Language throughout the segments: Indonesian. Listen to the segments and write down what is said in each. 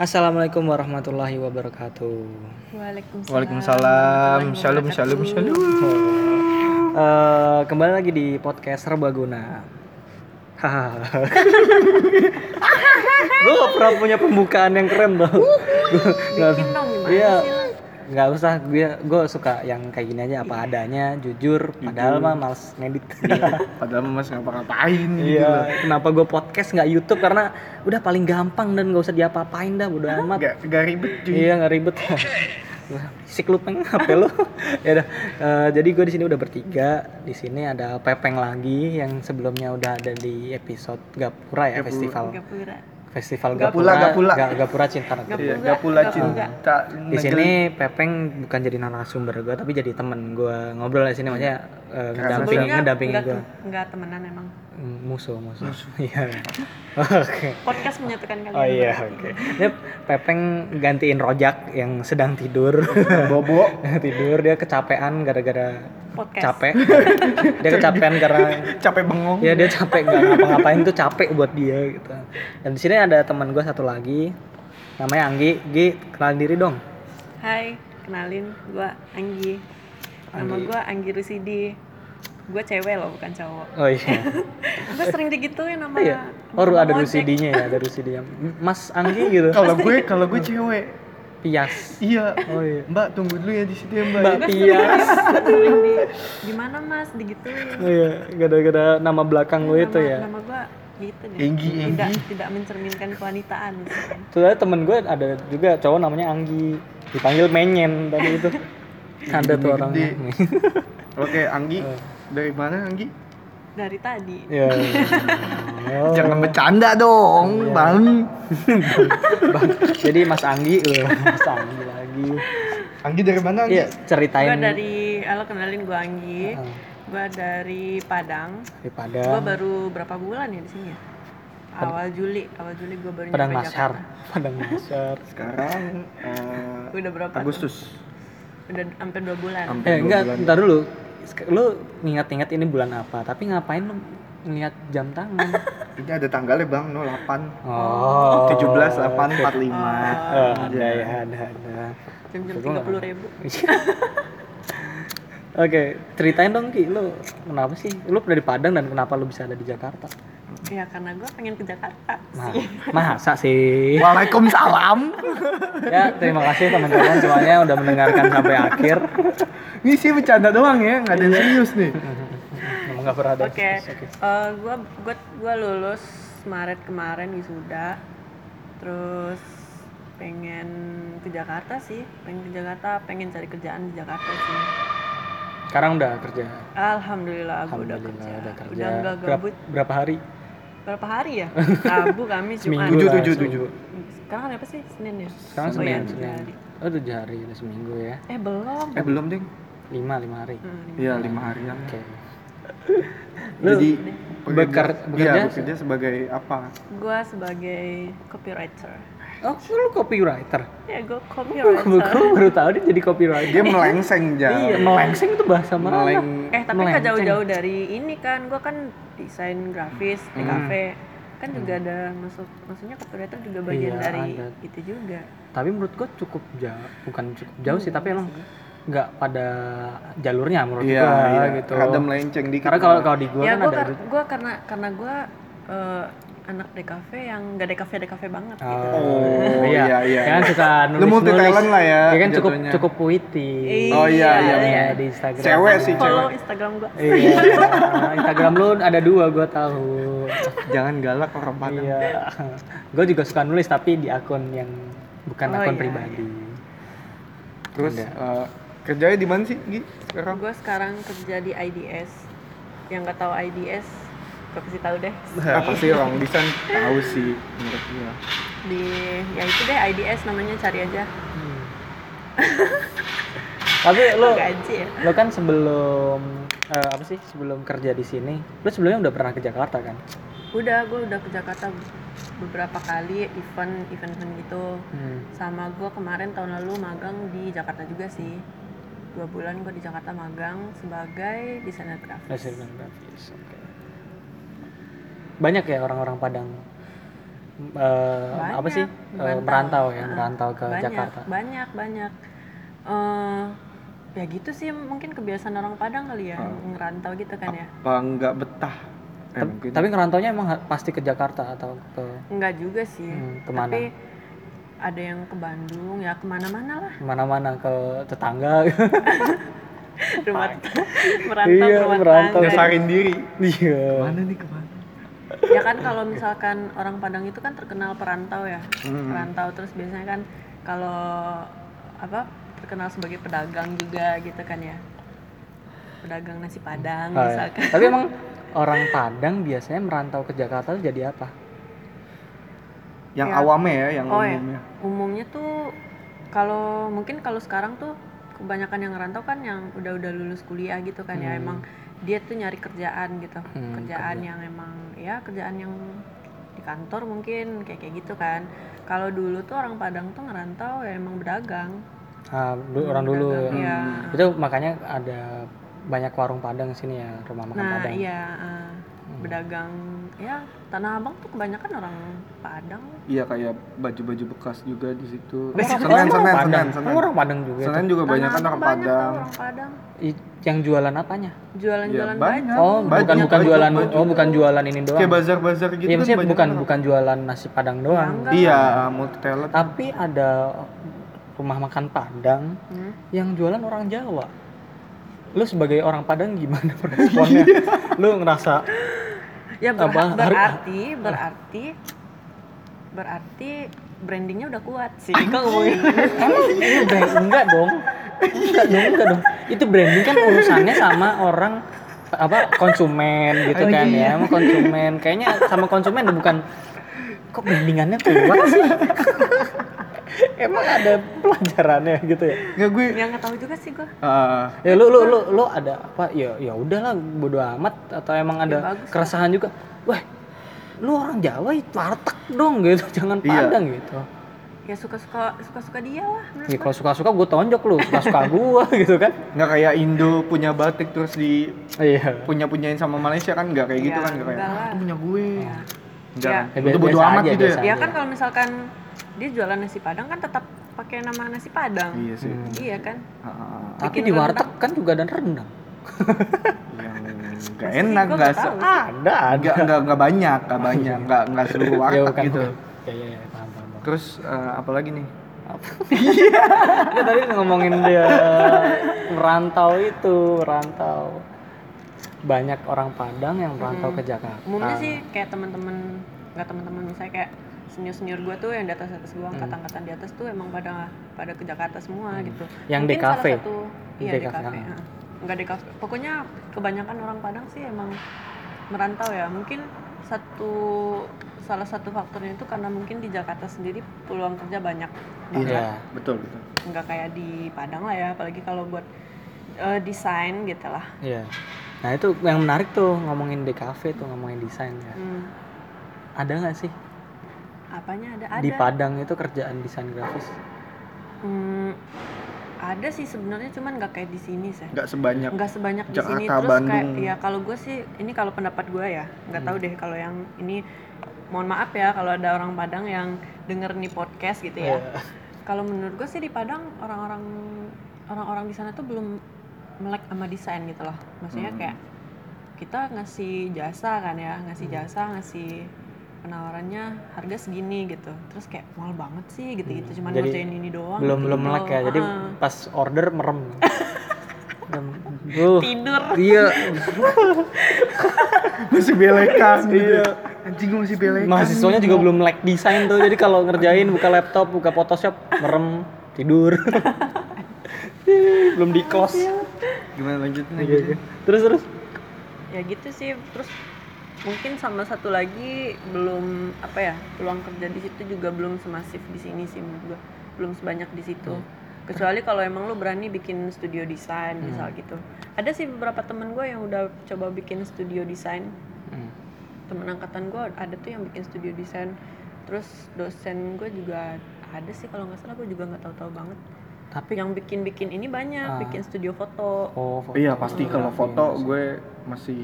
Assalamualaikum warahmatullahi wabarakatuh. Waalaikumsalam. Waalaikumsalam. Shalom, shalom, shalom. Eh, kembali lagi di podcast Serbaguna. Hahaha. gue gak pernah punya pembukaan yang keren loh. Bikin dong Iya. Lo? Nggak usah, gue gue suka yang kayak gini aja apa adanya, jujur. Padahal mah males ngedit. Padahal mas ngapa-ngapain gitu. Iya. Kenapa gue podcast nggak YouTube karena udah paling gampang dan nggak usah diapa-apain dah, bodo amat. Gak, gak ribet cuy. Iya nggak ribet. Sik lu peng HP lu. ya udah. eh, jadi gue di sini udah bertiga. Di sini ada Pepeng lagi yang sebelumnya udah ada di episode Gapura ya Gapura. festival. Gapura. Festival Gapula, Gapura. Gapula. Ga- Gapura Cinta Negeri. Iya, pula gapula. cinta. Di sini Pepeng bukan jadi narasumber gue tapi jadi temen gue ngobrol di sini maksudnya eh, ngedampingin ngedampingin gue nggak temenan emang. Musuh musuh. Iya. Oke. Podcast menyatukan kalian. Oh iya, oke. Ini Pepeng gantiin Rojak yang sedang tidur. bobo. tidur dia kecapean gara-gara Podcast. capek. dia kecapean karena Capek bengong. ya dia capek nggak ngapa-ngapain tuh capek buat dia gitu. Dan di sini ada teman gue satu lagi namanya Anggi. Gi, kenalin diri dong. Hai, kenalin gua Anggi. Nama gua Anggi Rusidi. Gua cewek loh, bukan cowok. Oh iya. Gua sering digituin sama iya. Oh ada sama ojek. Rusidinya ya, ada Rusidinya. Mas Anggi gitu. Kalau gue, kalau gue cewek. Pias. Iya. Oh iya. Mbak tunggu dulu ya di situ ya mbak. Mbak Pias. Sering di gimana Mas digituin. Oh iya, gara-gara nama belakang gue itu nama, ya. Nama gua gitu deh. Enggi, tidak Enggi. tidak mencerminkan kewanitaan gitu. Soalnya temen gue ada juga cowok namanya Anggi dipanggil Menyen tadi itu ada tuh orangnya. Oke, Anggi. Dari mana Anggi? Dari tadi. ya oh. Jangan bercanda dong, bang. Bang, jadi Mas Anggi eh, Mas Anggi lagi Anggi dari mana Anggi? iya ceritain Gua dari halo kenalin gua Anggi. Heeh. Gua dari Padang. di Gua Padang baru berapa bulan ya di sini ya? Awal Juli, awal Juli gua baru Padang nyampe Masyar Jakarta. Padang Masyar Sekarang eh, Udah berapa? tuh? Agustus. Udah hampir dua bulan. Hampir eh dua enggak bulan. ntar dulu lu ngingat-ingat ini bulan apa tapi ngapain lu ngeliat jam tangan Ini ada tanggalnya bang, 08 oh 17 8 45 Oh, ada ya ada ada Jam-jam Gua tiga puluh ribu. Oke, ceritain dong Ki, lu kenapa sih? Lu dari Padang dan kenapa lu bisa ada di Jakarta? Ya karena gua pengen ke Jakarta. Nah, masa sih? Waalaikumsalam ya, terima kasih teman-teman semuanya udah mendengarkan sampai akhir. Ini sih bercanda doang ya, nggak ada yang serius nih Emang gak pernah ada. Oke, eh, gua gua gua lulus Maret kemarin wisuda. Terus pengen ke Jakarta sih, pengen ke Jakarta, pengen cari kerjaan di Jakarta sih. Sekarang udah kerja. Alhamdulillah aku udah Alhamdulillah kerja. udah kerja. Udah enggak Berapa, gabut. berapa hari? Berapa hari ya? Rabu, Kamis, Jumat. Seminggu Tujuh, tujuh, tujuh. Sekarang apa sih? Senin ya? Sekarang Oh Senin, iya, Senin. tujuh hari. Oh, tujuh hari, udah seminggu ya. Eh belum. Eh belum ding Lima, lima hari. Hmm, lima. Iya lima harian Oke. Lu Jadi beker- bekerja, bekerja iya, bekerja sebagai apa? Gua sebagai copywriter. Oh, lu copywriter? Ya, gue Gue copywriter. baru tahu dia jadi copywriter. Dia melengseng Iya, jauh melengseng itu bahasa mana? Meleng Eh tapi nggak jauh-jauh dari ini kan, gue kan desain grafis di Hmm. kafe, kan juga ada masuk, maksudnya copywriter juga bagian Iya, dari ada. itu juga. Tapi menurut gue cukup jauh, bukan cukup jauh sih, tapi emang nggak pada jalurnya menurut Iya, gua iya. gitu. Rada melenceng dikit Karena kalau kalau di gua ya kan gue ada gua karena karena gue anak DKV yang nggak DKV DKV banget gitu. Oh, iya, iya, Kan iya. suka nulis Lu multi talent lah ya, Dia kan cukup jatuhnya. cukup puitis. Oh iya, iya, Iya, di Instagram. Cewek sih, Follow cewek. Instagram gue. Iya. Instagram lu ada dua gua tahu. Jangan galak orang Padang Iya. Gue juga suka nulis tapi di akun yang bukan Oh, akun iya, pribadi. Terus Ada. Kerjanya di mana sih Gi sekarang? Gue sekarang kerja di IDS. Yang nggak tahu IDS, gue kasih tahu deh. Apa sih orang desain tahu sih menurut gua. Di ya itu deh IDS namanya cari aja. Hmm. Tapi Gaji ya. lo kan sebelum eh, apa sih sebelum kerja di sini lo sebelumnya udah pernah ke Jakarta kan Udah, gue udah ke Jakarta beberapa kali event event event gitu. hmm. Sama gue kemarin tahun lalu magang di Jakarta juga sih. Dua bulan gue di Jakarta magang sebagai desainer grafis. Desainer grafis oke banyak ya orang-orang Padang eh, apa sih Eh, merantau ya merantau ke banyak, Jakarta Banyak, banyak. Eh, ya gitu sih mungkin kebiasaan orang Padang kali ya, Oh. ngerantau gitu kan ya. Apa nggak betah? Eh, mungkin. tapi ngerantaunya emang pasti ke Jakarta atau ke Enggak juga sih. Hmm, ke mana? Tapi ada yang ke Bandung, ya ke mana-mana lah. mana-mana ke tetangga Rumah merantau Iya, rumah merantau. tangga. ngesarin diri. iya Mana nih ke mana? ya kan kalau misalkan orang Padang itu kan terkenal perantau ya Hmm. perantau terus biasanya kan kalau apa terkenal sebagai pedagang juga gitu kan ya pedagang nasi Padang Oh, iya. misalkan tapi emang orang Padang biasanya merantau ke Jakarta tuh jadi apa Yang Ya. awamnya ya, yang oh ya umumnya. umumnya tuh kalau mungkin kalau sekarang tuh kebanyakan yang ngerantau kan yang udah-udah lulus kuliah gitu kan ya Hmm. emang dia tuh nyari kerjaan gitu Hmm, kerjaan kerja. yang emang ya kerjaan yang di kantor mungkin kayak kayak gitu kan kalau dulu tuh orang Padang tuh ngerantau ya emang berdagang Ah, du- orang dulu Berdagang, ya. iya. itu makanya ada banyak warung Padang sini ya rumah makan nah Padang iya eh, berdagang ya Tanah Abang tuh kebanyakan orang Padang Iya kayak baju-baju bekas juga di situ. Orang- Senen, orang Senen, Padang. Senen, Senen. Orang Padang juga Senen juga banyak kan orang banyak Padang. orang Padang I- yang jualan apanya jualan-jualan Ya, banyak banyak. oh Baju, bukan bukan baju, jualan baju. oh bukan jualan ini doang Kayak bazar-bazar gitu Iya, banyak bukan orang. bukan jualan nasi Padang doang. Iya, multi talent. Tapi ada rumah makan Padang Hmm. yang jualan orang Jawa. Lu sebagai orang Padang gimana responnya? Lu ngerasa Ya ber- Apa? berarti berarti berarti brandingnya udah kuat sih. Kok ngomongin emang itu brand enggak dong? Enggak dong, enggak dong. Itu branding kan urusannya sama orang apa konsumen gitu Oh, kan iya. ya, sama konsumen. Kayaknya sama konsumen bukan kok brandingannya kuat sih? Emang ada pelajarannya gitu ya? Nggak gue. yang nggak tahu juga sih gua. eh, ya lu lu lu lu ada apa ya ya udahlah bodo amat atau emang ada Ya, bagus lah. keresahan juga wah lu orang Jawa itu warteg dong gitu jangan Iya. Padang gitu Ya suka-suka suka-suka dia lah. ya kalau suka-suka gue tonjok lu suka-suka gua gitu kan nggak kayak Indo punya batik terus di iya punya punyain sama Malaysia kan nggak kayak gitu Iya, kan nggak kayak. "Ah, punya gue Ya. enggak Ya. kan Ya, itu bodo amat aja, gitu ya Ya kan kalau misalkan dia jualan nasi Padang kan tetap pakai nama nasi Padang. iya sih Hmm. Iya kan? Ah. tapi di warteg rendang. kan juga ada rendang yang nggak enak nggak ada nggak nggak nggak banyak nggak banyak nggak nggak seluruh ya warteg gitu ya ya, ya paham paham, paham. terus eh, apa lagi nih Ya, tadi ngomongin dia merantau itu merantau banyak orang Padang yang merantau Hmm. ke Jakarta Umumnya sih kayak teman-teman nggak teman-teman misalnya kayak senior senior gue tuh yang di atas atas gue angkatan-angkatan di atas tuh emang pada pada ke Jakarta semua gitu. Yang Mungkin di kafe? Salah satu, iya Di kafe, ah. ah. Enggak di kafe. Pokoknya kebanyakan orang Padang sih emang merantau ya. Mungkin satu salah satu faktornya itu karena mungkin di Jakarta sendiri peluang kerja banyak. Iya. betul betul Enggak kayak di Padang lah ya, apalagi kalau buat eh, desain gitu lah. Iya. Nah itu yang menarik tuh ngomongin di cafe tuh ngomongin desain ya. Hmm. Ada nggak sih Apanya ada? Ada. di Padang itu kerjaan desain grafis? Hmm, ada sih sebenarnya cuman nggak kayak di sini sih nggak sebanyak nggak sebanyak di sini terus kayak Bandung. ya kalau gue sih ini kalau pendapat gue ya nggak tahu deh kalau yang ini mohon maaf ya kalau ada orang Padang yang denger nih podcast gitu ya Iya. kalau menurut gue sih di Padang orang-orang orang-orang di sana tuh belum melek sama desain gitu loh maksudnya Hmm. kayak kita ngasih jasa kan ya ngasih jasa ngasih penawarannya harga segini gitu terus kayak mahal banget sih gitu gitu cuman Jadi ngerjain ini doang belum gitu belum melek ya. Jadi Ah. pas order merem. Belum- uh, tidur iya. masih belekan gitu Iya. anjing gue masih belekan Mahasiswanya juga belum melek desain tuh. Jadi kalau ngerjain buka laptop, buka Photoshop, merem, tidur. belum di close. gimana lanjutnya Iya, iya. Terus terus. ya gitu sih terus mungkin sama satu lagi belum apa ya peluang kerja di situ juga belum semasif di sini sih menurut gua. Belum sebanyak di situ. Kecuali kalau emang lu berani bikin studio desain misal gitu. Ada sih beberapa temen gue yang udah coba bikin studio desain. Hmm. temen angkatan gue ada tuh yang bikin studio desain. Terus dosen gue juga ada sih kalau nggak salah gue juga nggak tahu-tahu banget. Tapi yang bikin-bikin ini banyak Ah. bikin studio foto. Oh, foto- iya pasti kalau fotografi. foto gue masih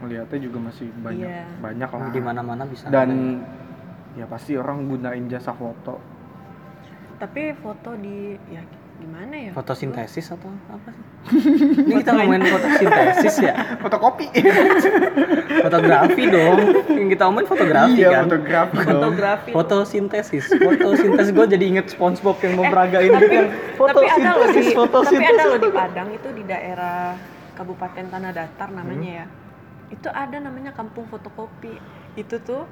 melihatnya juga masih banyak Iya. banyak lah di mana-mana bisa. dan Ya pasti orang gunain jasa foto. Tapi foto di ya gimana ya? Fotosintesis atau apa sih? Ini kita ngomongin fotosintesis ya? Fotokopi. Fotografi dong. Yang kita omongin fotografi iya, kan? fotografi dong. Fotografi. Fotosintesis. Fotosintesis gue jadi inget SpongeBob yang mau beragain gitu kan. tapi ada loh di Fotosintesis, tapi ada fotosintesis. loh di Padang itu di daerah Kabupaten Tanah Datar namanya Hmm. ya. Itu ada namanya kampung fotokopi. Itu tuh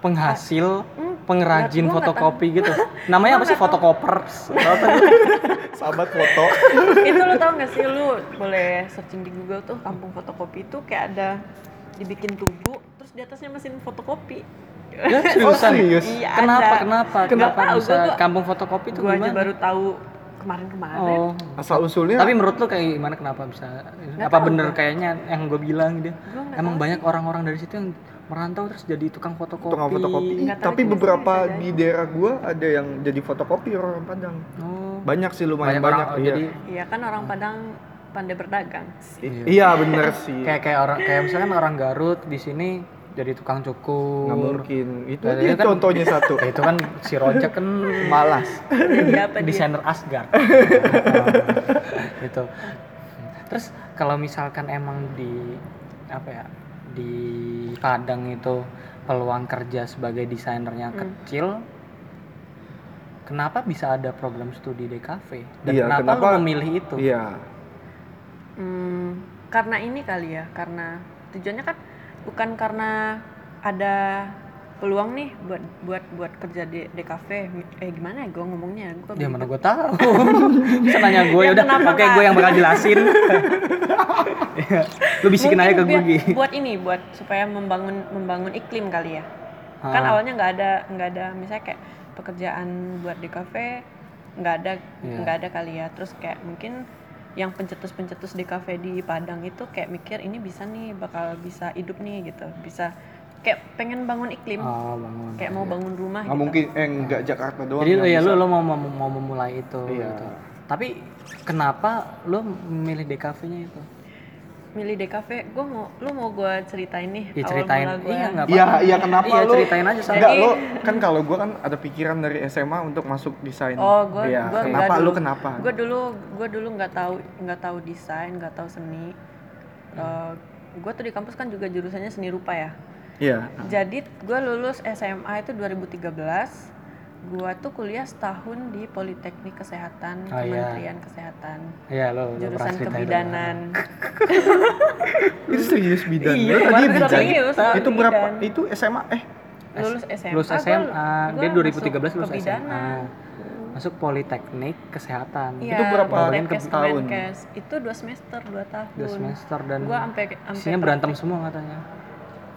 Penghasil, Hmm, pengrajin gua nggak fotokopi gitu. Namanya apa sih? Fotokopers. Sahabat foto. itu lo tau gak sih lu boleh searching di Google tuh kampung fotokopi itu kayak ada dibikin tugu terus di atasnya mesin fotokopi. Ya, seriusan. serius? Iya, Kenapa? Kenapa? Kenapa tahu, bisa gua- kampung fotokopi itu Gua aja gimana? baru tahu kemarin-kemarin. Oh. Asal usulnya Tapi menurut lo kayak gimana kenapa bisa Nggak apa tahu bener gua. kayaknya yang gue bilang gitu. Nggak Emang tahu banyak orang-orang dari situ yang merantau terus jadi tukang fotokopi. tukang fotokopi. Nggak tahu Tapi sih, beberapa di daerah gua ada yang jadi fotokopi orang Padang. Oh. Banyak sih lumayan Banyak orang banyak. oh, iya. jadi Iya kan orang Padang pandai berdagang. I- iya bener sih. kayak kayak orang kayak misalkan orang Garut di sini jadi tukang cukur. Nggak mungkin. Itu Nah, itu kan- contohnya satu. Ya, itu kan si Rojak kan Malas. Dia? desainer Asgard. gitu. Terus kalau misalkan emang di apa ya di Padang itu peluang kerja sebagai desainernya Hmm. kecil, kenapa bisa ada program studi DKV? Dan Iya, kenapa, kenapa- lu memilih itu? Iya. Hmm, karena ini kali ya, karena tujuannya kan bukan karena ada peluang nih buat buat buat kerja di DKV. Eh gimana ya gue ngomongnya? Gua Ya mana gue tahu. Bisa nanya gue ya Ya, udah. kenapa Oke, gue yang bakal jelasin. Iya. Lu bisikin aja ke gue. Mungkin buat ini, buat supaya membangun membangun iklim kali ya. Kan Ah. awalnya nggak ada nggak ada misalnya kayak pekerjaan buat DKV nggak ada Iya. nggak ada kali ya. Terus kayak mungkin yang pencetus-pencetus DKV di Padang itu kayak mikir ini bisa nih bakal bisa hidup nih gitu. Bisa kayak pengen bangun iklim. Oh, bangun. kayak mau bangun rumah Nggak gitu. mungkin eh enggak Jakarta doang. Jadi ya lu, bisa. lu mau, mau mau memulai itu Iya. gitu. Tapi kenapa lu memilih DKV-nya itu? Milih DKV, gue mau, lu mau gue ceritain nih Ya, awal ceritain. mula gua. Iya, Iya, apa-apa. iya kenapa Iya, lu? ceritain aja sama. Enggak, lo kan kalau gua kan ada pikiran dari SMA untuk masuk desain. Oh, gue Iya, gua kenapa enggak lu dulu. kenapa? Gue dulu gue dulu nggak tahu nggak tahu desain, nggak tahu seni. gue tuh di kampus kan juga jurusannya seni rupa ya. Iya. Jadi gue lulus SMA itu 2013. Gue tuh kuliah setahun di Politeknik Kesehatan Oh, iya. Kementerian Kesehatan. Iya, lu pernah Jurusan kebidanan. Itu serius bidan. Iya, Lu tadi bidan. serius, Itu berapa? bidan. Itu SMA eh Lulus SMA. Lulus gua- SMA, gua dia 2013 masuk lulus SMA. kebidanan. Masuk Politeknik Kesehatan. Iya, Itu berapa tahun? Kemenkes. Itu dua semester, dua tahun. Dua semester dan Gua sampai sampai isinya berantem semua katanya.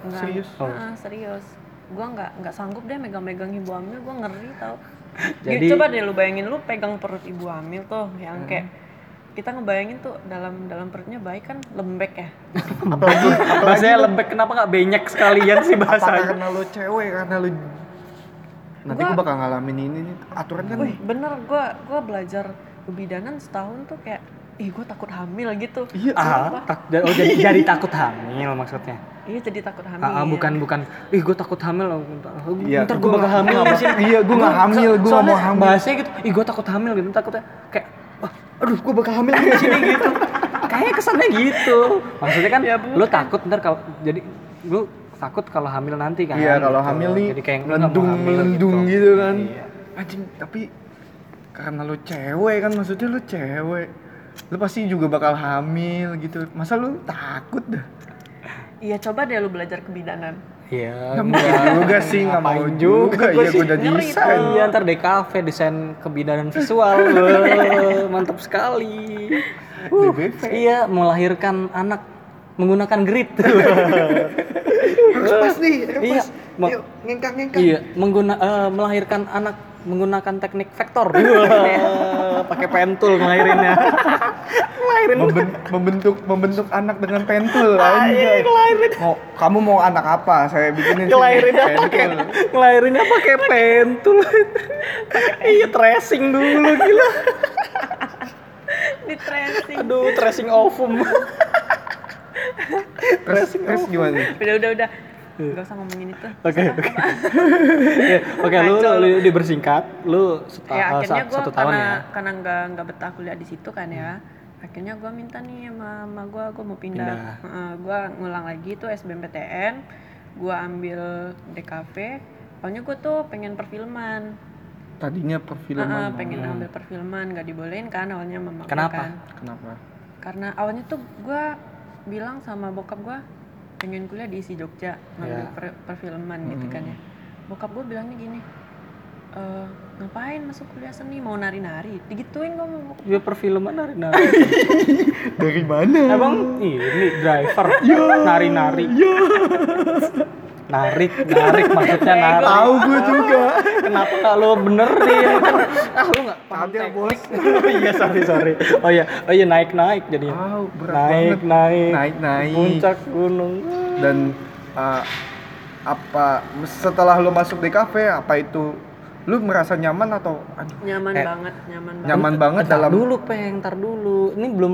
Enggak. Serius? Oh. Heeh, serius. Gua nggak nggak sanggup deh megang-megang ibu hamil, gua ngeri tau. Jadi- Coba deh lu bayangin lu pegang perut ibu hamil tuh yang Hmm. kayak kita ngebayangin tuh dalam dalam perutnya bayi kan lembek ya. apalagi apalagi Bahasanya lu- lembek kenapa nggak banyak sekalian sih apa bahasanya? karena lu cewek karena lu nanti Gua- gua bakal ngalamin ini nih aturan kan Wih, bener gua gua belajar kebidanan setahun tuh kayak ih gua takut hamil gitu. iya Ah, tak, oh jadi jadi takut hamil maksudnya. Iya jadi takut hamil. Ah, ah, bukan bukan. Ih, gue takut hamil. loh. Iya, Ntar gue gua bakal hamil iya, gua nggak hamil, soalnya mau hamil. Bahasanya gitu. Ih, gue takut hamil gitu. Takutnya kayak, wah, aduh, gue bakal hamil di sini gitu. Kayaknya kesannya gitu. Maksudnya kan, Ya, lu takut ntar kalau jadi gue takut kalau hamil nanti kan. iya kalau gitu. hamil nih jadi kayak gua nggak mau melendung melendung gitu, kan Iya. anjing tapi karena lu cewek kan maksudnya lu cewek lu pasti juga bakal hamil gitu masa lu takut dah Iya coba deh lu belajar kebidanan. Iya. nggak mungkin juga sih nggak mau Ngapain juga iya gua udah desain. Iya, ntar DKV desain kebidanan visual. Mantap sekali. Uh, iya, melahirkan anak menggunakan grid. harus pas nih Iya, pas ma- yuk ngengkang ngengkang iya, mengguna eh, melahirkan anak menggunakan teknik vektor. Pakai pentul ngelahirinnya. ngelahirin Memben- membentuk membentuk anak dengan pentul Iya, anjay. mau kamu mau anak apa saya bikinin ngelahirinnya pakai pentul. ngelahirinnya pakai pentul. iya, tracing dulu gila. Di tracing. Aduh, tracing ovum. terus terus gimana nih? udah udah udah Gak usah ngomongin itu. Oke, oke. Ya, Oke, lu, lu dibersingkat, lu seta- ya akhirnya gue satu tahun karena ya. karena nggak nggak betah kuliah di situ kan ya akhirnya gue minta nih sama, sama gue gue mau pindah, Pindah. gue ngulang lagi tuh SBMPTN gue ambil DKV pokoknya gue tuh pengen perfilman Tadinya Heeh, perfilman. pengen ambil perfilman nggak dibolehin kan awalnya mama Kenapa? kan. Kenapa? karena awalnya tuh gue bilang sama bokap gue pengen kuliah di isi Jogja ngambil Ya. per- perfilman gitu kan ya bokap gue bilangnya gini "Eh, ngapain masuk kuliah seni mau nari-nari digituin gue mau Ya perfilman nari-nari. Dari mana? Emang ini driver nari-nari. Narik, narik maksudnya narik. Tahu gue juga. Kenapa nggak lo benerin? Kan, ah lu nggak paham Ada, teknik. Bos. Iya sorry sorry. Oh iya, oh iya naik naik jadinya. Tahu berat naik banget. naik Naik naik. puncak gunung. Dan uh, apa setelah lo masuk di kafe apa itu lu merasa nyaman atau aduh nyaman Eh, banget nyaman banget nyaman banget dalam dulu peng, ntar dulu. Ini belum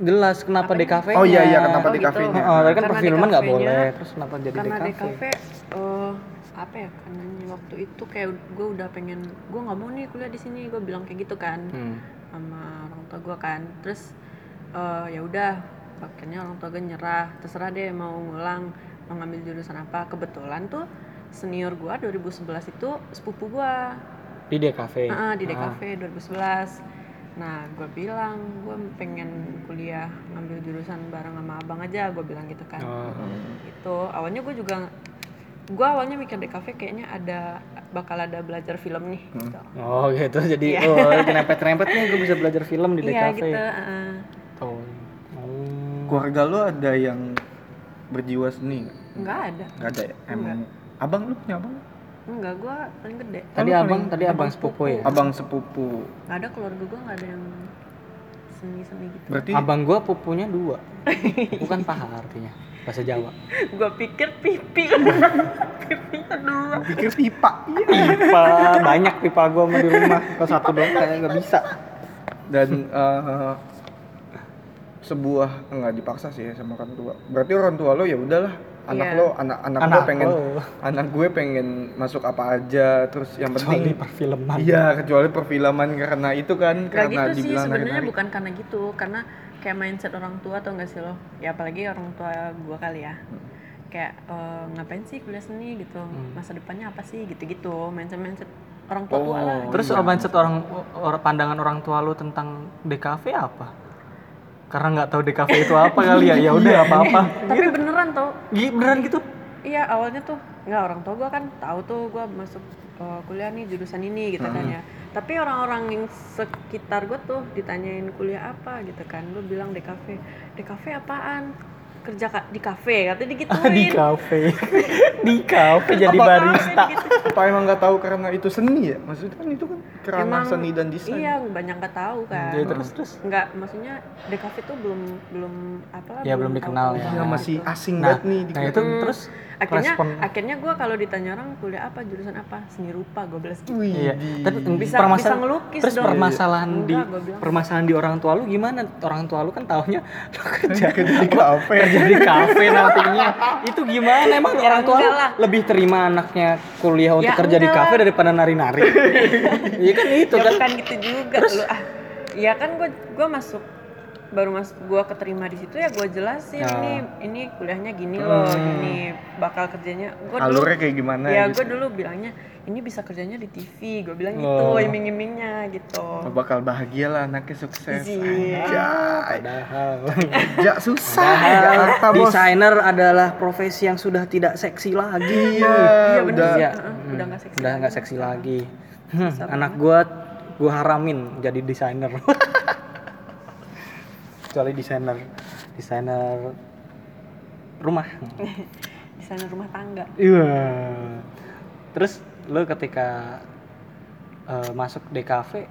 jelas kenapa di kafe. Oh iya iya kenapa Oh, di gitu. kafenya? Oh, tadi kan Karena perfilman nggak boleh. Terus kenapa jadi karena di kafe? kafe eh, apa ya karena waktu itu kayak gue udah pengen gue nggak mau nih kuliah di sini gue bilang kayak gitu kan Hmm. sama orang tua gue kan terus eh, ya udah akhirnya orang tua gue nyerah terserah deh mau ngulang mau ngambil jurusan apa kebetulan tuh senior gue 2011 itu sepupu gue Di DKV. Ah, di Ah. DKV 2011 nah gue bilang gue pengen kuliah ngambil jurusan bareng sama abang aja gue bilang gitu kan Oh. itu awalnya gue juga gue awalnya mikir DKV kayaknya ada bakal ada belajar film nih gitu. Oh gitu jadi Iya. oh nyerempet-nyerempet nih gue bisa belajar film di iya DKV. gitu uh, Tuh. Oh. keluarga lu ada yang berjiwa seni nggak? nggak ada nggak ada ya emang abang lu punya abang enggak gue paling gede Tadi abang, paling- tadi abang sepupu ya. abang sepupu nggak ada keluarga gue nggak ada yang seni seni gitu berarti Abang gua pupunya dua. Bukan paha artinya bahasa Jawa. gue pikir pipi pipinya dua pikir pipa Pipa banyak pipa gua mah di rumah. Kalau satu doang kayak nggak bisa. dan eh, sebuah enggak dipaksa sih ya sama orang tua berarti orang tua lo ya udahlah anak Iya. lo anak anak, Anak lo pengen lo. anak gue pengen masuk apa aja terus yang Kecuali penting perfilman. iya kecuali perfilman karena itu kan Gak karena gitu sih sebenarnya bukan karena gitu karena kayak mindset orang tua atau enggak sih lo ya apalagi orang tua gua kali ya kayak eh, ngapain sih kuliah seni gitu masa depannya apa sih gitu-gitu mindset mindset orang tua tua lah Oh, Terus iya. mindset orang or- pandangan orang tua lu tentang DKV apa? Karena nggak tahu DKV itu apa kali ya. Ya udah nggak apa-apa. tapi beneran tau Gi- Beneran gitu? iya awalnya tuh nggak orang tua gua kan tahu tuh gua masuk eh, kuliah nih jurusan ini gitu kan ya. Tapi orang-orang yang sekitar gua tuh ditanyain kuliah apa gitu kan. Gua bilang DKV DKV apaan kerja ka- di kafe katanya digituin di kafe. di kafe jadi Apa- barista. apa emang nggak tahu karena itu seni ya maksudnya kan itu kan kerana Emang seni dan desain Iya, banyak nggak tahu kan. Jadi terus terus. Nggak, maksudnya DKV tuh belum belum apa? Ya, belum dikenal ya. Iya, masih asing Nah, banget nih nah itu Hmm. terus Akhirnya, respon. akhirnya gue kalau ditanya orang kuliah apa, jurusan apa, seni rupa, gue bilang gitu. Wih, Iya, di- tapi Bisa- bisa ngelukis terus dong. permasalahan di Enggak, gua bilang. permasalahan di orang tua lu gimana? Orang tua lu kan taunya lu kerja kerja di kafe kerja di kafe nantinya. Itu gimana? Emang Ya, orang tua lu enggak lah. lebih terima anaknya kuliah untuk Ya, kerja di enggak kafe lah. daripada nari-nari? Iya kan itu ya kan. bukan gitu juga lu ah. Iya kan gue gua masuk baru masuk gue keterima di situ ya gue jelasin Ya. ini ini kuliahnya gini loh gini bakal kerjanya gue dulu alurnya kayak gimana ya gitu gue dulu bilangnya ini bisa kerjanya di TV gue bilang Oh. gitu iming-imingnya gitu Oh, bakal bahagia lah anaknya sukses Iya. Anjay. Padahal, susah padahal Jakarta bos desainer adalah profesi yang sudah tidak seksi lagi. iya Iya, bener udah. Iya. Heeh, udah nggak seksi Udah lagi nggak seksi lagi. Hmm, anak gua gua haramin jadi desainer. Kecuali desainer desainer rumah. desainer rumah tangga Iya. Terus lu ketika eh, masuk DKV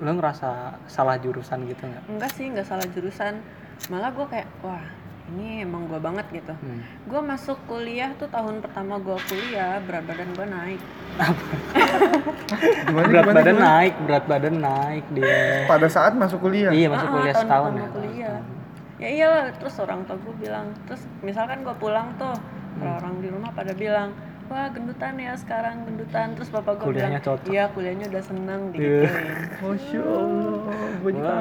lu ngerasa salah jurusan gitu nggak? enggak sih nggak salah jurusan malah gue kayak wah ini emang gue banget gitu Hmm. gue masuk kuliah tuh tahun pertama gue kuliah berat badan gue naik gimana, berat gimana, badan gimana? naik, berat badan naik dia. pada saat masuk kuliah Iya masuk Ah, kuliah tahun setahun ya. kuliah ya iyalah terus orang tua gue bilang terus misalkan gue pulang tuh orang-orang di rumah pada bilang wah gendutan ya sekarang gendutan terus bapak gue bilang Kuliahnya cocok. iya kuliahnya udah seneng digituin Masya Allah, gue juga.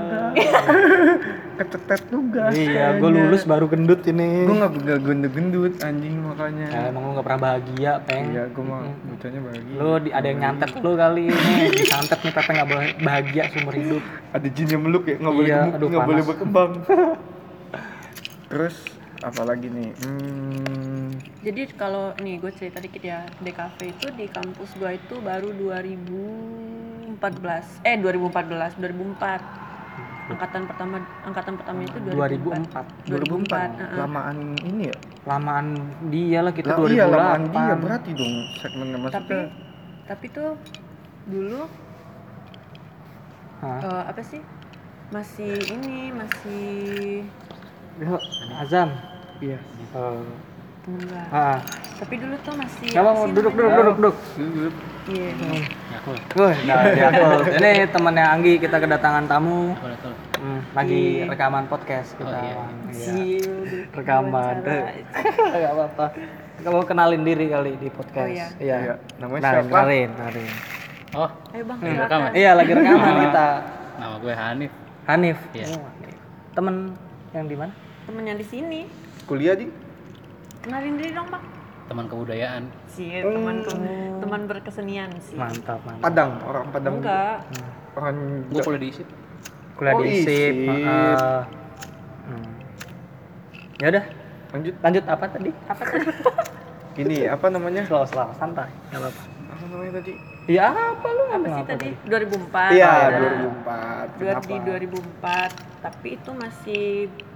Kecetet tugas. iya gue lulus baru gendut ini Gue gak gak gendut-gendut anjing makanya. ya, emang lu gak pernah bahagia peng Iya, gue mah bocahnya bahagia. lu di, ada yang nyantet lu kali ini disantet nih Pepe gak boleh bahagia seumur hidup Ada jin yang meluk ya, nggak boleh Iya, aduh, nggak boleh berkembang. Terus apa lagi nih? Hmm, jadi kalau nih gue cerita dikit ya DKV itu di kampus gue itu baru 2014 eh 2014 2004 angkatan pertama angkatan pertama itu 2004 2004 2004 uh-uh. lamaan ini ya? lamaan dia lah kita iya, 2008 lamaan dia berarti dong segmennya tapi maksudnya. tapi tuh dulu Hah? eh, apa sih masih ini masih Iya. Eh, temen gua. ah tapi dulu tuh masih apa mau duduk duduk namanya? duduk duduk Dulu iya nah, Yakul. ini temannya Anggi kita kedatangan tamu Hmm, lagi Iya. rekaman podcast kita Oh, iya. Iya. Siu, rekaman wawancara. nggak apa-apa kamu kenalin diri kali di podcast Oh, iya. Iya. Namanya nah, siapa? kenalin kenalin Oh, ayo bang Hmm, rekaman. iya lagi rekaman kita nama gue Hanif. Hanif Iya. Oh, temen yang di mana temen yang di sini Kuliah di? kenalin diri dong bang Teman kebudayaan. sih teman teman berkesenian sih mantap mantap Padang, orang Padang. enggak Orang Gue kuliah di ISIP. kuliah Oh, di ISIP ISIP. heeh. Hmm. ya udah lanjut lanjut apa tadi apa tuh ini apa namanya? slow slow santai nggak apa-apa Apa namanya tadi? Ya apa lu apa sih Ngapa tadi 2004 Iya, Nah, 2004. dua- Kenapa? di 2004 tapi itu masih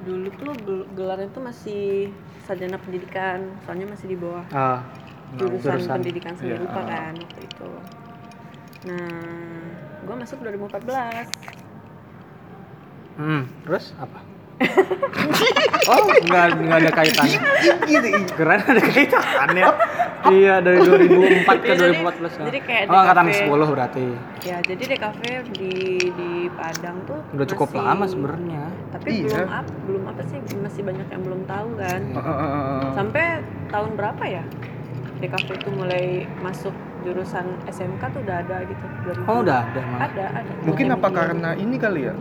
dulu tuh gel- gelarnya tuh masih sarjana pendidikan soalnya masih di bawah ah jurusan, jurusan. pendidikan seni Iya. rupa kan waktu itu nah gue masuk 2014 Hmm, terus apa? Oh, enggak enggak ada kaitannya. Keren ada kaitannya. iya, dari 2004 ke Iya, jadi- 2014. jadi kayak oh, angkatan DKV. 10 berarti. ya jadi DKV di di Padang tuh Udah cukup masih- lama sebenarnya. tapi Iya. belum up, belum apa sih masih banyak yang belum tahu kan Heeh. sampai tahun berapa ya DKV itu mulai masuk jurusan SMK tuh udah ada gitu 2000. Oh, udah ada malah. ada ada Mungkin apa karena ini kali ya?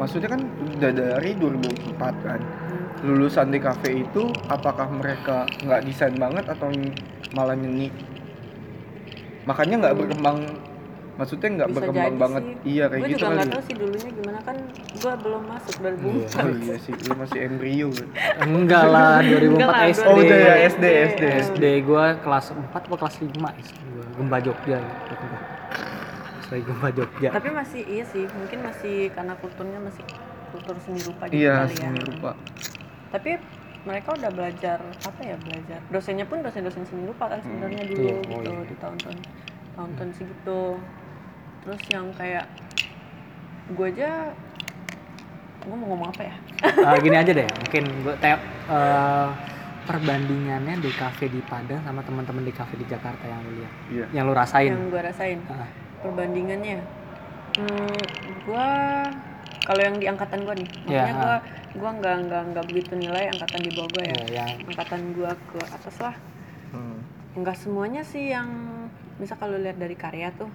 Maksudnya kan udah dari 2004 kan. Hmm. Lulusan di kafe itu apakah mereka nggak desain banget atau malah nyeni? Makanya nggak berkembang maksudnya nggak berkembang banget. sih. Iya kayak gue gitu juga kali. nggak tahu sih dulunya gimana kan gue belum masuk 2004 Oh iya sih, lu masih embrio kan. Enggak lah, 2004 Enggak lah, SD. Oh udah ya 2004 SD SD. SD gua kelas 4 atau kelas 5 SD gua. Gemba Jogja gitu. Saya Gemba Jogja. tapi masih iya sih mungkin masih karena kulturnya masih kultur seni rupa gitu Iya, kali ya seni rupa. tapi mereka udah belajar apa ya belajar dosennya pun dosen-dosen seni rupa kan sebenarnya dulu Iya, oh gitu iya. di tahun-tahun tahun-tahun segitu terus yang kayak gue aja gue mau ngomong apa ya Eh, gini aja deh, mungkin gua te- eh, perbandingannya di kafe di Padang sama teman-teman di kafe di Jakarta yang lu lihat, Iya. yang lu rasain. yang gue rasain Ah. Perbandingannya hmm, gue kalau yang di angkatan gue nih Iya, makanya gue gue nggak nggak nggak begitu nilai angkatan di bawah gue ya Ya, yang angkatan gue ke atas lah Hmm. nggak semuanya sih yang bisa kalau lihat dari karya tuh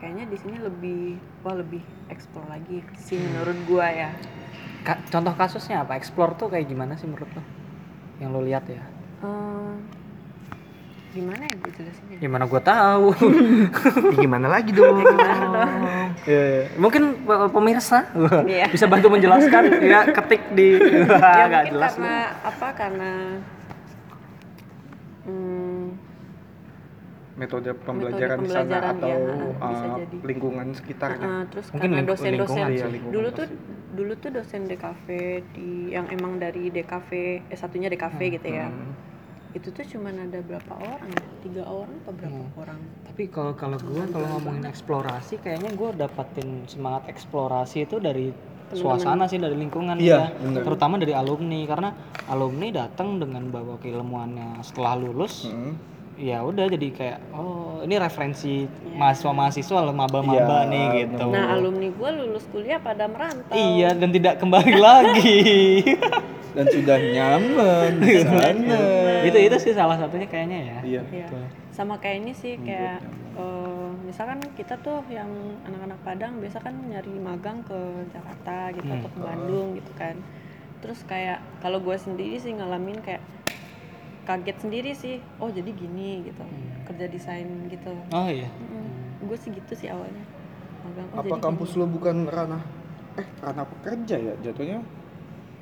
kayaknya di sini lebih wah lebih explore lagi sih menurut gua ya Ka- contoh kasusnya apa? Explore tuh kayak gimana sih menurut lo? Yang lo lihat ya? Gimana ya gue jelasinnya Gimana gua tahu? Ya, gimana lagi dong? gimana dong Ya, mungkin pe- pemirsa Iya. bisa bantu menjelaskan ya ketik di ya nggak mungkin jelas karena apa karena hmm, Metode pembelajaran di sana atau bisa uh, lingkungan sekitarnya. uh, terus Mungkin karena dosen-dosen. Lingkungan dulu pasti. tuh dulu tuh dosen DKV di yang emang dari DKV eh satunya DKV gitu ya Hmm. Itu tuh cuman ada berapa orang ya? tiga orang atau berapa Hmm. orang tapi kalau kalau gue kalau ngomongin eksplorasi kayaknya gue dapatin semangat eksplorasi itu dari suasana sih dari lingkungan Iya, ya. bener. terutama dari alumni karena alumni datang dengan bawa keilmuannya setelah lulus Hmm. ya udah jadi kayak oh ini referensi mahasiswa mahasiswa loh maba-maba Iya, nih gitu Nah, alumni gue lulus kuliah pada merantau. iya dan tidak kembali lagi Dan sudah nyaman di sana. itu itu sih salah satunya kayaknya ya Iya. Iya. Betul. Sama kayak ini sih kayak eh, misalkan kita tuh yang anak-anak Padang biasa kan nyari magang ke Jakarta gitu Hmm. atau ke Bandung gitu kan. Terus kayak kalau gue sendiri sih ngalamin kayak kaget sendiri sih. Oh jadi gini gitu. Hmm. Kerja desain gitu. oh iya Gue sih gitu sih awalnya. Magang. Oh, Apa jadi kampus gini. lo bukan ranah eh ranah pekerja ya jatuhnya?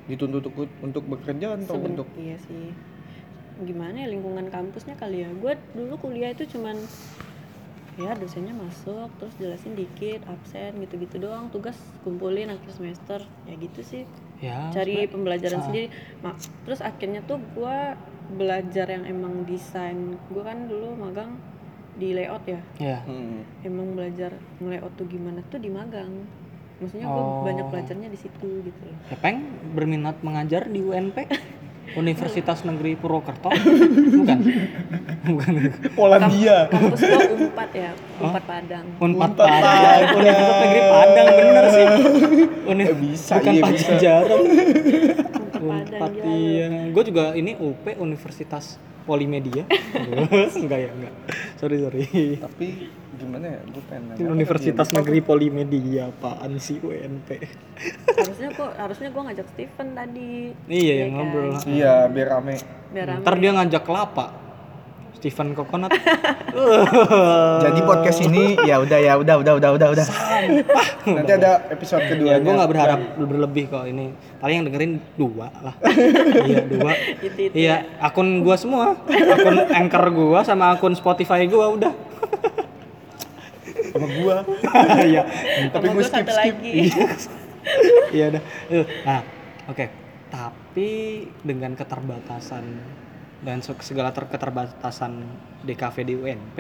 Dituntut untuk, untuk bekerja atau Seben- untuk iya sih. Gimana ya lingkungan kampusnya kali ya. Gue dulu kuliah itu cuman ya dosennya masuk terus jelasin dikit absen gitu-gitu doang. Tugas kumpulin akhir semester. Ya gitu sih. Ya cari sebenarnya- pembelajaran Ah. sendiri. Ma- terus akhirnya tuh gue belajar yang emang desain. Gue kan dulu magang di layout ya. Ya. Hmm. emang belajar layout tuh gimana tuh di magang maksudnya gue Oh. banyak belajarnya di situ gitu loh. Epeng berminat mengajar di UNP Universitas Negeri Purwokerto? Bukan. Bukan. Polandia. kampus gue umpat ya umpat padang. Unpad Unpad Padang. Universitas Negeri Padang bener sih. Uni Eh, bisa, bukan iya, bisa. Pajajaran Unpad gila lu. iya gue juga ini UP Universitas Polimedia. Enggak ya enggak. Sorry sorry. Tapi gimana ya? Gue pengen nanya apa Universitas tadi ya? Negeri Polimedia apaan sih UNP harusnya kok harusnya gue ngajak Steven tadi iya Iya yang kan? ngobrol Iya, biar rame. biar rame. ntar dia ngajak kelapa Stephen Coconut Jadi podcast ini ya udah ya udah udah udah udah udah. Nanti ada episode ya kedua. gue nggak berharap berlebih kok ini paling yang dengerin dua lah iya dua Itu- itu iya akun gua semua akun anchor gua sama akun Spotify gua udah sama gua. iya. Tapi gua skip satu skip. lagi. iya. Udah Eh, nah oke. Tapi dengan keterbatasan dan se- segala ter- keterbatasan DKV di UNP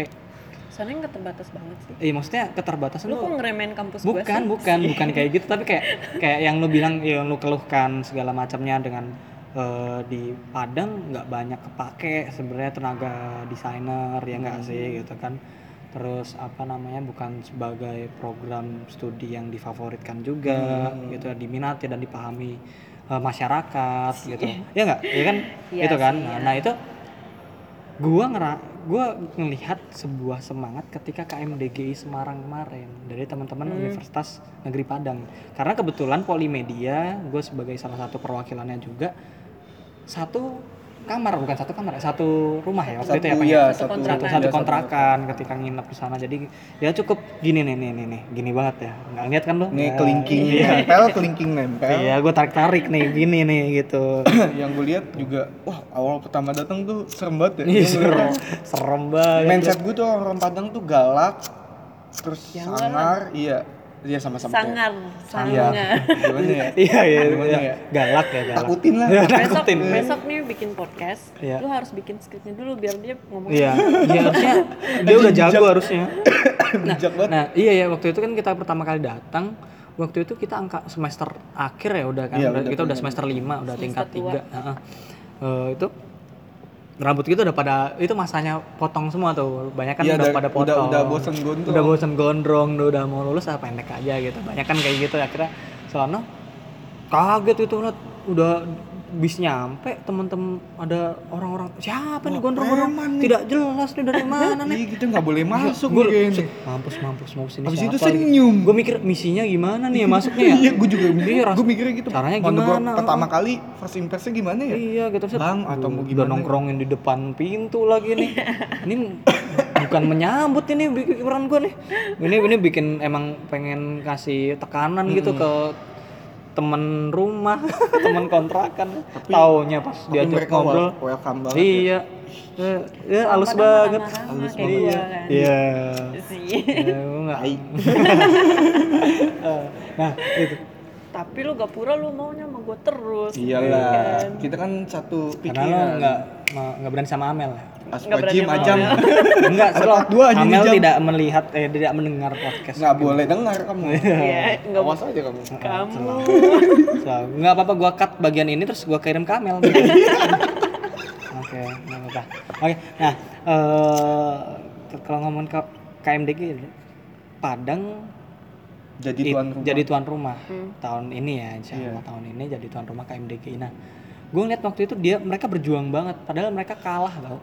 soalnya nggak terbatas banget sih. Eh maksudnya keterbatasan lu tuh kok ngeremehin kampus gue bukan sih? bukan bukan kayak gitu. Tapi kayak kayak yang lu bilang yang lu keluhkan segala macamnya dengan eh, di Padang nggak banyak kepake sebenarnya tenaga desainer ya nggak sih gitu kan terus apa namanya bukan sebagai program studi yang difavoritkan juga gitu diminati dan dipahami eh, masyarakat gitu. Ya nggak? Ya kan? Iya itu kan? nah, iya. nah itu gua ngera gua ngelihat sebuah semangat ketika KMDGI Semarang kemarin dari teman-teman Hmm. Universitas Negeri Padang. Karena kebetulan Polimedia gue sebagai salah satu perwakilannya juga satu kamar bukan satu kamar ya, satu rumah ya waktu Satu itu ya ya, Satu satu kontrakan. satu, satu ya, kontrakan ketika nginep di sana jadi ya cukup gini nih nih nih, nih. gini banget ya nggak lihat kan lu Nih Ya, kelingking iya. nempel, kelingking nempel. iya gue tarik tarik nih gini nih gitu Yang gue lihat juga, wah awal pertama datang tuh serem banget ya. Gua serem serem banget Mindset gue tuh orang Padang tuh galak, terus Ya, sangar, iya, iya sama-sama. sangar Iya, sangar gimana ya? iya iya, Gimana iya. ya? galak ya galak Takutin lah. Iya, besok takutin besok nih bikin podcast Iya. lu harus bikin skripnya dulu biar dia ngomong iya iya harusnya dia udah jago harusnya Bijak banget. nah iya ya waktu itu kan kita pertama kali datang waktu itu kita angka semester akhir ya udah kan Iya, Udah- kita udah semester 5 udah Semester tingkat tua. 3 itu rambut kita udah pada itu masanya potong semua tuh. Banyak kan Iya, udah udah- pada udah- potong. udah bosen gondrong. udah bosen gondrong udah, udah mau lulus ah pendek aja gitu. Banyak kan kayak gitu. Akhirnya soalnya kaget itu udah bis nyampe temen-temen ada orang-orang siapa nih Wah, gondrong-gondrong nih. tidak jelas nih dari mana nih Iya, kita nggak boleh masuk gue mampus mampus mampus ini Habis itu senyum. gue mikir misinya gimana nih ya masuknya ya Iya, gue juga mikir, Iya, gue mikirnya gitu. caranya Mana gua gimana? pertama kali first impression gimana ya? iya gitu. Bang, atau mau gimana? nongkrongin di depan pintu lagi nih ini bukan menyambut ini pikiran gue nih ini ini bikin emang pengen kasih tekanan gitu ke temen rumah temen kontrakan. Taunya pas mereka ngobrol. wel- welcome banget. iya. Ya, ya Orang halus banget. halus banget. iya kan. iya. Sih. Ya, gua nggak Eh, nah itu. Tapi lu gak pura lu maunya sama gue terus Iyalah, kan? kita kan satu karena pikiran. lo nggak ma- nggak berani sama Amel ya Aswajim ajam. Enggak part dua aja Amel Jam. tidak melihat eh tidak mendengar podcast Nggak boleh dengar kamu. Iya, nggak Awas aja kamu. kamu so, nggak apa-apa gua cut bagian ini terus gua kirim ke Amel oke nggak apa-apa oke nah eh kalau ngomong ke KMDG Padang Jadi tuan rumah. jadi tuan rumah Hmm. tahun ini ya insya Iya. Allah tahun ini jadi tuan rumah KMDG nah gue ngeliat waktu itu dia mereka berjuang banget padahal mereka kalah tau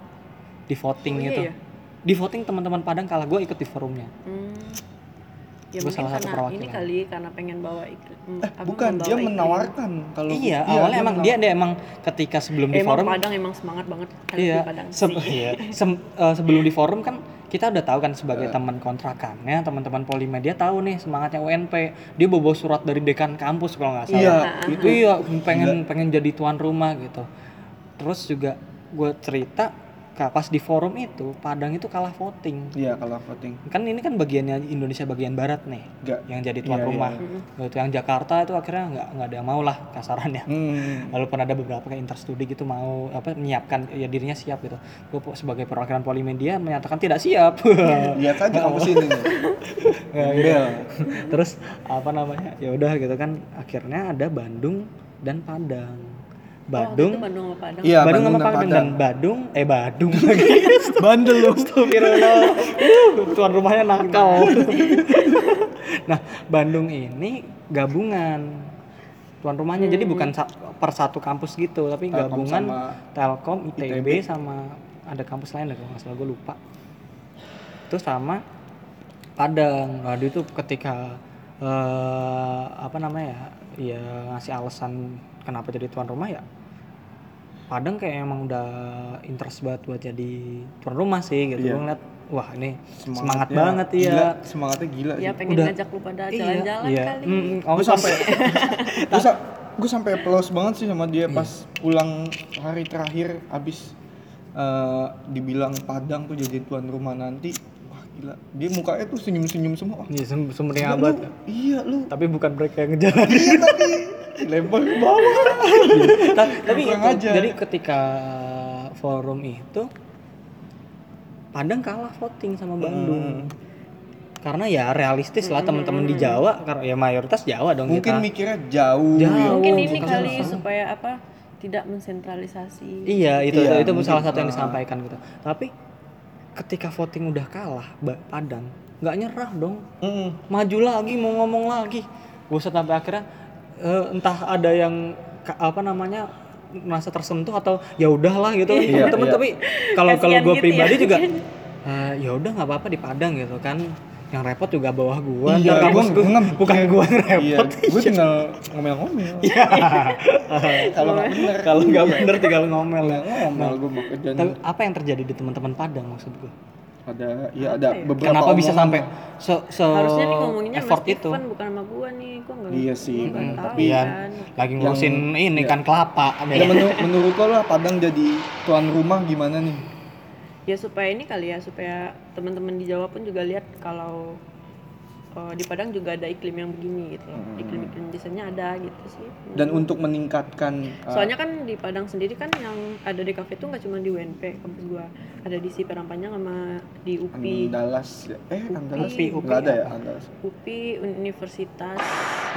di voting Oh, iya itu ya? di voting teman-teman Padang kalah gue ikut di forumnya Hmm. Ya Gua mungkin salah satu karena perwakilan. ini kali karena pengen bawa iklim. hmm, Eh, apa, bukan, dia menawarkan kalau iya awalnya emang dia dia emang ketika sebelum di Emang forum Padang emang semangat banget kali iya di Padang. se- iya. Sem- eh, sebelum di forum kan kita udah tahu kan sebagai teman kontrakannya teman-teman Polimedia tahu nih semangatnya UNP dia bawa surat dari dekan kampus kalau nggak salah Iya, itu iya pengen pengen jadi tuan rumah gitu terus juga gue cerita ka- pas di forum itu Padang itu kalah voting Iya, kalau voting. kan ini kan bagiannya Indonesia bagian barat nih Enggak. yang jadi tuan Iya, iya. rumah gitu yang Jakarta itu akhirnya nggak nggak ada yang mau lah kasarannya Hmm. walaupun ada beberapa kayak interstudi gitu mau apa menyiapkan ya dirinya siap gitu gue sebagai perwakilan Polimedia menyatakan tidak siap Lihat aja kampus ini. nih. Gembel. terus apa namanya ya udah gitu kan akhirnya ada Bandung dan Padang Badung itu Bandung sama Padang. Iya, Bandung sama dan Padang dan Badung eh Badung lagi Bandel lu. Astagfirullah. Uh, tuan rumahnya nakal. nah, Bandung ini gabungan tuan rumahnya. Jadi bukan sa- per satu kampus gitu, tapi Telkom gabungan sama Telkom, ITB, ITB. sama ada kampus lain deh kalau nggak salah gue lupa. Itu sama Padang. Waduh itu ketika eh, apa namanya ya, ya ngasih alasan kenapa jadi tuan rumah ya Padang kayak emang udah interest banget buat jadi tuan rumah sih gitu. Iya. Gue ngeliat, wah ini semangat banget gila, ya. Semangatnya gila Ya sih. pengen Udah. ngajak lu pada Iya, jalan-jalan iya. kali. Mm, mm, gue ongkos. sampai gue sa gue sampai applause banget sih sama dia pas pulang hari terakhir abis eh, dibilang Padang tuh jadi tuan rumah nanti wah gila dia mukanya tuh senyum senyum semua Iya, sem gila lu, abad. iya lu Tapi bukan mereka yang ngejalan. iya tapi lempar ke bawah Ta- tapi itu, jadi ketika forum itu Padang kalah voting sama Bandung. Karena ya realistis lah teman-teman di Jawa karena ya mayoritas Jawa dong mungkin kita. mikirnya jauh, Jauh. ya. Mungkin ini bukan kali sama. supaya apa? Tidak mensentralisasi. Iya, itu Iya, itu, mungkin. salah satu yang Ah. disampaikan gitu. Tapi ketika voting udah kalah Padang, nggak nyerah dong. Mm. Maju lagi mau ngomong lagi. Buset sampai akhirnya eh, entah ada yang apa namanya merasa tersentuh atau ya udahlah gitu. Kan Iya, teman-teman iya. tapi kalau kalau gue gitu pribadi ya. juga eh, ya udah nggak apa-apa di Padang gitu kan. Yang repot juga bawah gua. Iya, gua- gua, gua nggak- bukan gua yang Iya, repot. gue tinggal ngomel-ngomel. Iya. Kalau nggak bener, kalau nggak bener tinggal ngomel. Ya ngomel gue mau apa yang terjadi di teman-teman Padang maksud gue Ada, ya ada ya? beberapa. kenapa bisa sampai se, se Harusnya nih ngomonginnya sama effort itu bukan sama gua nih. Gua enggak Iya sih, hmm, tahu tapi Iya, kan. lagi ngurusin ini iya. kan kelapa Ya, menur- menurut lo lah Padang jadi tuan rumah gimana nih? Ya supaya ini kali ya, supaya teman-teman di Jawa pun juga lihat kalau eh, di Padang juga ada iklim yang begini gitu loh. Iklim-iklim desainnya ada gitu sih. Dan untuk meningkatkan uh, Soalnya kan di Padang sendiri kan yang ada di kafe itu nggak cuma di UNP kampus gua, ada di SIPERAM Panjang sama di UPI, Andalas eh Andalas UPI, UPI nggak ada ya? Andalas UPI Universitas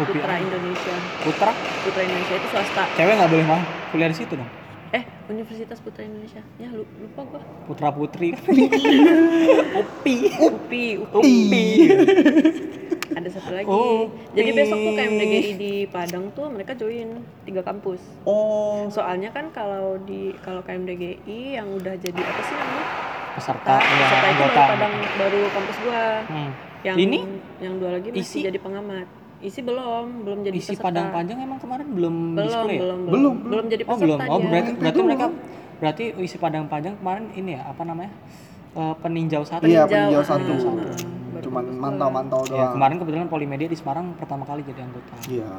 UPI Putra apa? Indonesia. putra Putra Indonesia itu swasta. cewek nggak boleh mau kuliah di situ dong Eh, Universitas Putra Indonesia. Ya lu- lupa gua. putra putri upi UPI, UPI. upi Ada satu lagi. Oh, Jadi besok tuh UPI. KMDGI di Padang tuh mereka join tiga kampus. oh Soalnya kan kalau di kalau KMDGI yang udah jadi apa sih namanya? peserta ya, peserta itu anggota baru Padang baru kampus gua. Hmm. Yang ini yang dua lagi masih isi? jadi pengamat. Isi belum, belum jadi isi peserta. padang panjang emang kemarin belum belum, display ya? belum, belum, Belum, belum, jadi oh peserta belum. Oh dia. berarti berarti mereka berarti isi padang panjang kemarin ini ya apa namanya? Eh, peninjau satu. Iya Peninjau, peninjau satu. ah, satu. Baru cuman mantau-mantau ya, doang. Kemarin kebetulan Polimedia di Semarang pertama kali jadi anggota. Iya.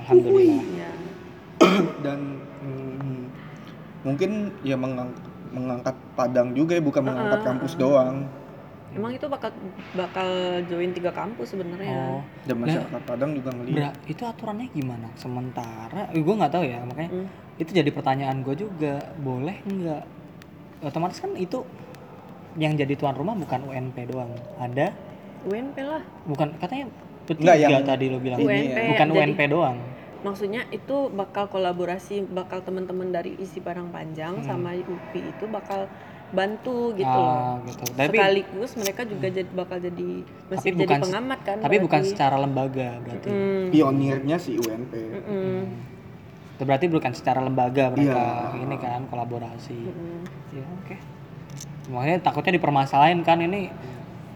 Alhamdulillah. Iya. dan mm, mungkin ya mengang- mengangkat Padang juga ya bukan mengangkat kampus doang Emang itu bakal bakal join tiga kampus sebenarnya. oh dan masyarakat Padang juga ngelihat Bra, itu aturannya gimana? Sementara, eh, gue nggak tahu ya, makanya Hmm. itu jadi pertanyaan gue juga, boleh nggak? Otomatis kan itu yang jadi tuan rumah bukan UNP doang, ada, UNP lah. bukan katanya Nggak, bertiga yang tadi lo bilang, UNP, bukan jadi- UNP doang. Maksudnya itu bakal kolaborasi, bakal teman-teman dari isi barang panjang sama UPI itu bakal bantu gitu Ah, loh. gitu. Tapi Sekaligus mereka juga jadi bakal jadi masih Tapi jadi bukan- pengamat kan. tapi bukan berarti. secara lembaga berarti. Hmm, pionirnya si UNP mm-mm. itu berarti bukan secara lembaga mereka Iya. ini kan kolaborasi Mm. ya oke makanya takutnya dipermasalahin kan ini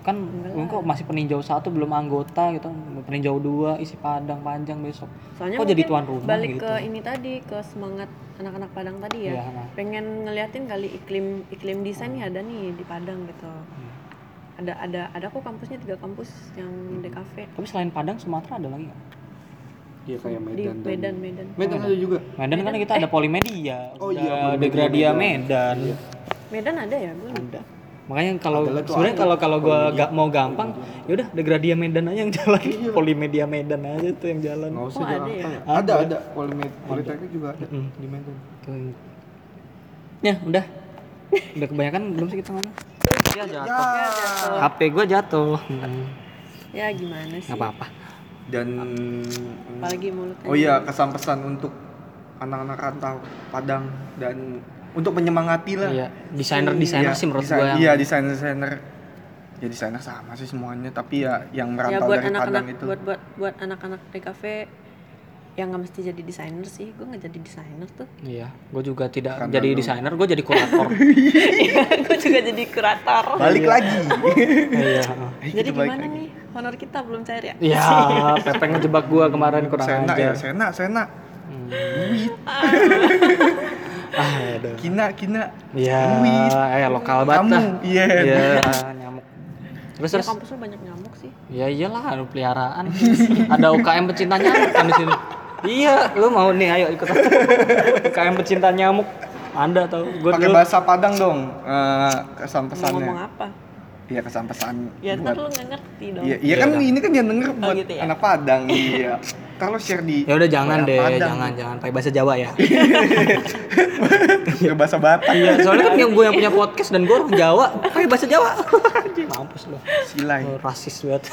kan kok masih peninjau satu belum anggota gitu peninjau dua isi padang panjang besok Soalnya kok jadi tuan rumah balik gitu ke ini tadi ke semangat anak-anak Padang tadi ya. Iya, nah. Pengen ngeliatin kali iklim iklim desain nih ada nih di Padang gitu. Hmm. Ada ada ada kok kampusnya tiga kampus yang DKV tapi selain padang Sumatera ada lagi nggak Iya kayak di Medan. dan- Medan Medan. Medan ada juga. Medan kan kita ada Polimedia Oh iya, Polimedia Degradia Medan. Medan Medan ada ya gue. ada makanya kalau sebenarnya ada. kalau kalau gua gak mau gampang ya udah Degradia Medan aja yang jalan Iya. Polimedia Medan aja tuh yang jalan Nggak usah Oh, ada Jakarta ya? ya. Ada ada Polimed Politeknik juga ada Mm. di Medan. Tuh. ya udah udah kebanyakan belum sih kita ngomong ya jatuh Ya jatuh. HP gua jatuh Hmm, Ya gimana sih? nggak apa-apa Dan Apalagi mulutnya. Oh iya, kesan pesan untuk anak-anak rantau Padang dan untuk menyemangati lah. iya desainer desainer Iya, sih menurut desain- gua yang Iya, desainer desainer. Ya desainer sama sih semuanya, tapi ya yang Ya merantau buat dari Padang anak-anak itu. buat buat buat anak-anak DKV yang nggak mesti jadi desainer sih. Gue nggak jadi desainer tuh. iya gua juga tidak Karena jadi lu- desainer gua jadi kurator gue juga jadi kurator. Balik lagi. iya Jadi gimana lagi. nih? Honor kita belum cair ya? Iya, Pepe ngejebak gua kemarin kurang Sena ajar. ya, Sena, Sena. Hmm. Ah, aduh. Kina, Kina. Iya, eh lokal banget Kamu, iya. Iya, nyamuk. Terus Ya kampus lu banyak nyamuk sih. Ya iyalah, anu peliharaan. Ada UKM pecinta nyamuk kan di sini. Iya, lu mau nih ayo ikut. UKM pecinta nyamuk. Anda tau, gue Pakai bahasa Padang dong. eh, kesan Mau pesannya. ngomong apa? Iya, kesan pesan. Ya buat ntar lu nggak ngerti dong. Iya, iya kan ini kan yang denger buat gitu ya? anak Padang, iya. Kalau share di Ya udah jangan deh, Padang. jangan jangan pakai bahasa Jawa ya. Ya bahasa Batak. Iya, soalnya kan yang gue yang punya podcast dan gue orang Jawa, pakai bahasa Jawa. Mampus lu. Silai. Oh, rasis banget.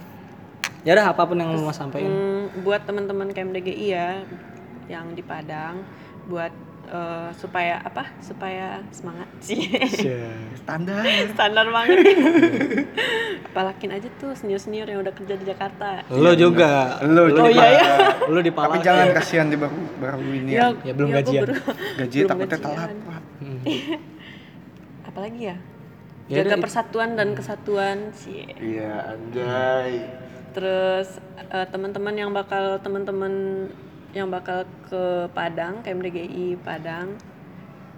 ya udah apa pun yang mau sampaikan. Hmm, buat teman-teman KMDGI ya yang di Padang buat eh, supaya apa? Supaya semangat sih. Standar. Standar banget. Apalakin aja tuh senior-senior yang udah kerja di Jakarta. Lu juga. Lu Lu juga. di iya, Lu di Tapi jangan kasihan di baru baru ini ya. Ya, belum gua gajian. baru- Gaji belum takutnya gajian. telat, Pak. Hmm. Apalagi ya? Ya Jaga udah, persatuan dan kesatuan sih. Iya, anjay. Terus eh, teman-teman yang bakal teman-teman yang bakal ke Padang, KMDGI Padang,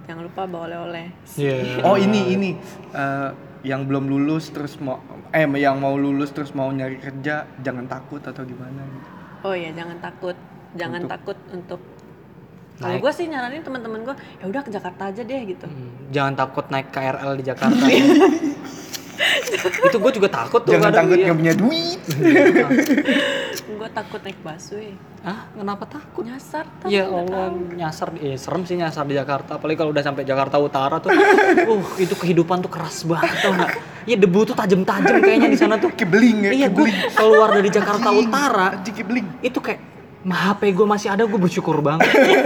jangan lupa bawa oleh-oleh. Iya. Oh, ini ini Eh, yang belum lulus terus mau eh yang mau lulus terus mau nyari kerja jangan takut atau gimana gitu. Oh iya, jangan takut. Jangan Untuk- takut untuk kalau gue sih nyaranin teman-teman gue, ya udah ke Jakarta aja deh gitu. Hmm, Jangan takut naik KRL di Jakarta. itu gue juga takut tuh Jangan takut nggak punya duit. Gue takut naik busway, Ah, kenapa takut? nyasar. ntar Ya Allah, tahu. nyasar eh, serem sih nyasar di Jakarta, apalagi kalau udah sampai Jakarta Utara tuh. uh, itu kehidupan tuh keras banget tau nggak? Iya debu tuh tajam-tajam kayaknya di sana tuh. Kebeling ya, Iya, gue keluar dari Jakarta Utara itu kayak "Ma, HP gue masih ada, gue bersyukur banget.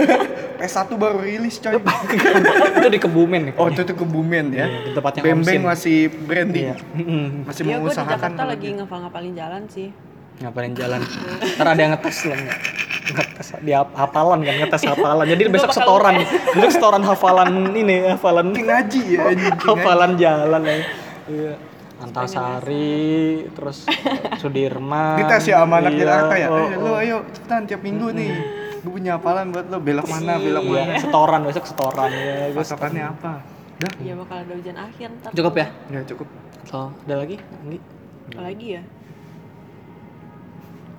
PS1 baru rilis coy. itu di Kebumen nih. Oh, itu tuh kebumen ya. Iya, di tempatnya Bembeng Omsin. masih branding. Iya. Masih Iya, gue di mengusahakan Jakarta lagi dia. ngapal-ngapalin jalan sih. ngapain jalan ntar ada yang ngetes lo ngetes di hafalan kan ngetes hafalan jadi besok setoran besok setoran hafalan ini hafalan ngaji ya hafalan jalan ya iya Antasari terus Sudirman Dites ya sama anak iya, Jakarta ya. oh, Eh, lo ayo cepetan tiap minggu nih. Gue punya hafalan buat lo belok mana, belok iya, mana. setoran besok setoran ya gue Patokannya apa? Dah. Iya bakal ada ujian akhir ntar. cukup ya Ya cukup. so ada lagi Anggi? Apalagi ya?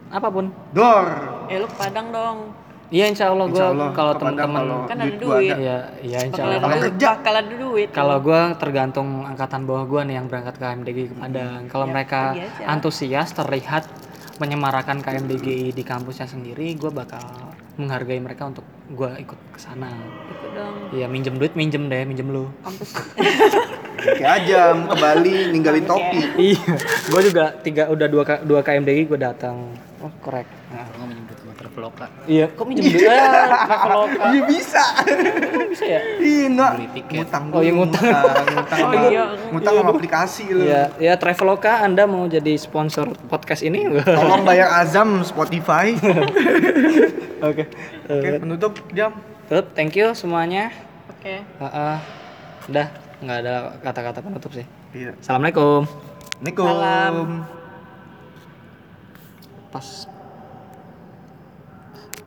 apa pun Dor. Eh lu ke Padang dong. Iya insya Allah gue kalau teman-teman kalau Kan ada duit ada. iya iya insya Bakal Allah ada Kalau duit. kerja. Bakal ada duit. Kalau gue tergantung angkatan bawah gue nih yang berangkat ke KMDG ke Padang. Kalau Ya, mereka antusias terlihat menyemarakan KMDG di kampusnya sendiri, gue bakal menghargai mereka untuk gue ikut ke sana. ikut dong Iya minjem duit minjem deh minjem lu. kampus. Kayak aja ke Bali ninggalin topi. iya, gue juga tiga udah dua dua KMDG gue datang. Oh korek. Nah, Kalau nggak menyebut sama truk. Traveloka. Iya, kok minjem duit? Ah, Traveloka. Iya bisa. bisa ya? Iya enggak. Beli tiket. Ngutang Oh, iya, dulu, ngutang. ngutang, ngutang Oh, sama, iya. ngutang sama aplikasi lu. Ya, ya Traveloka Anda mau jadi sponsor podcast ini? Tolong bayar Azam Spotify. Oke. Oke, penutup jam. Tutup, thank you semuanya. Oke. Heeh. Udah, nggak ada kata-kata penutup sih. Iya. Assalamualaikum. Assalamualaikum. Salam. Pas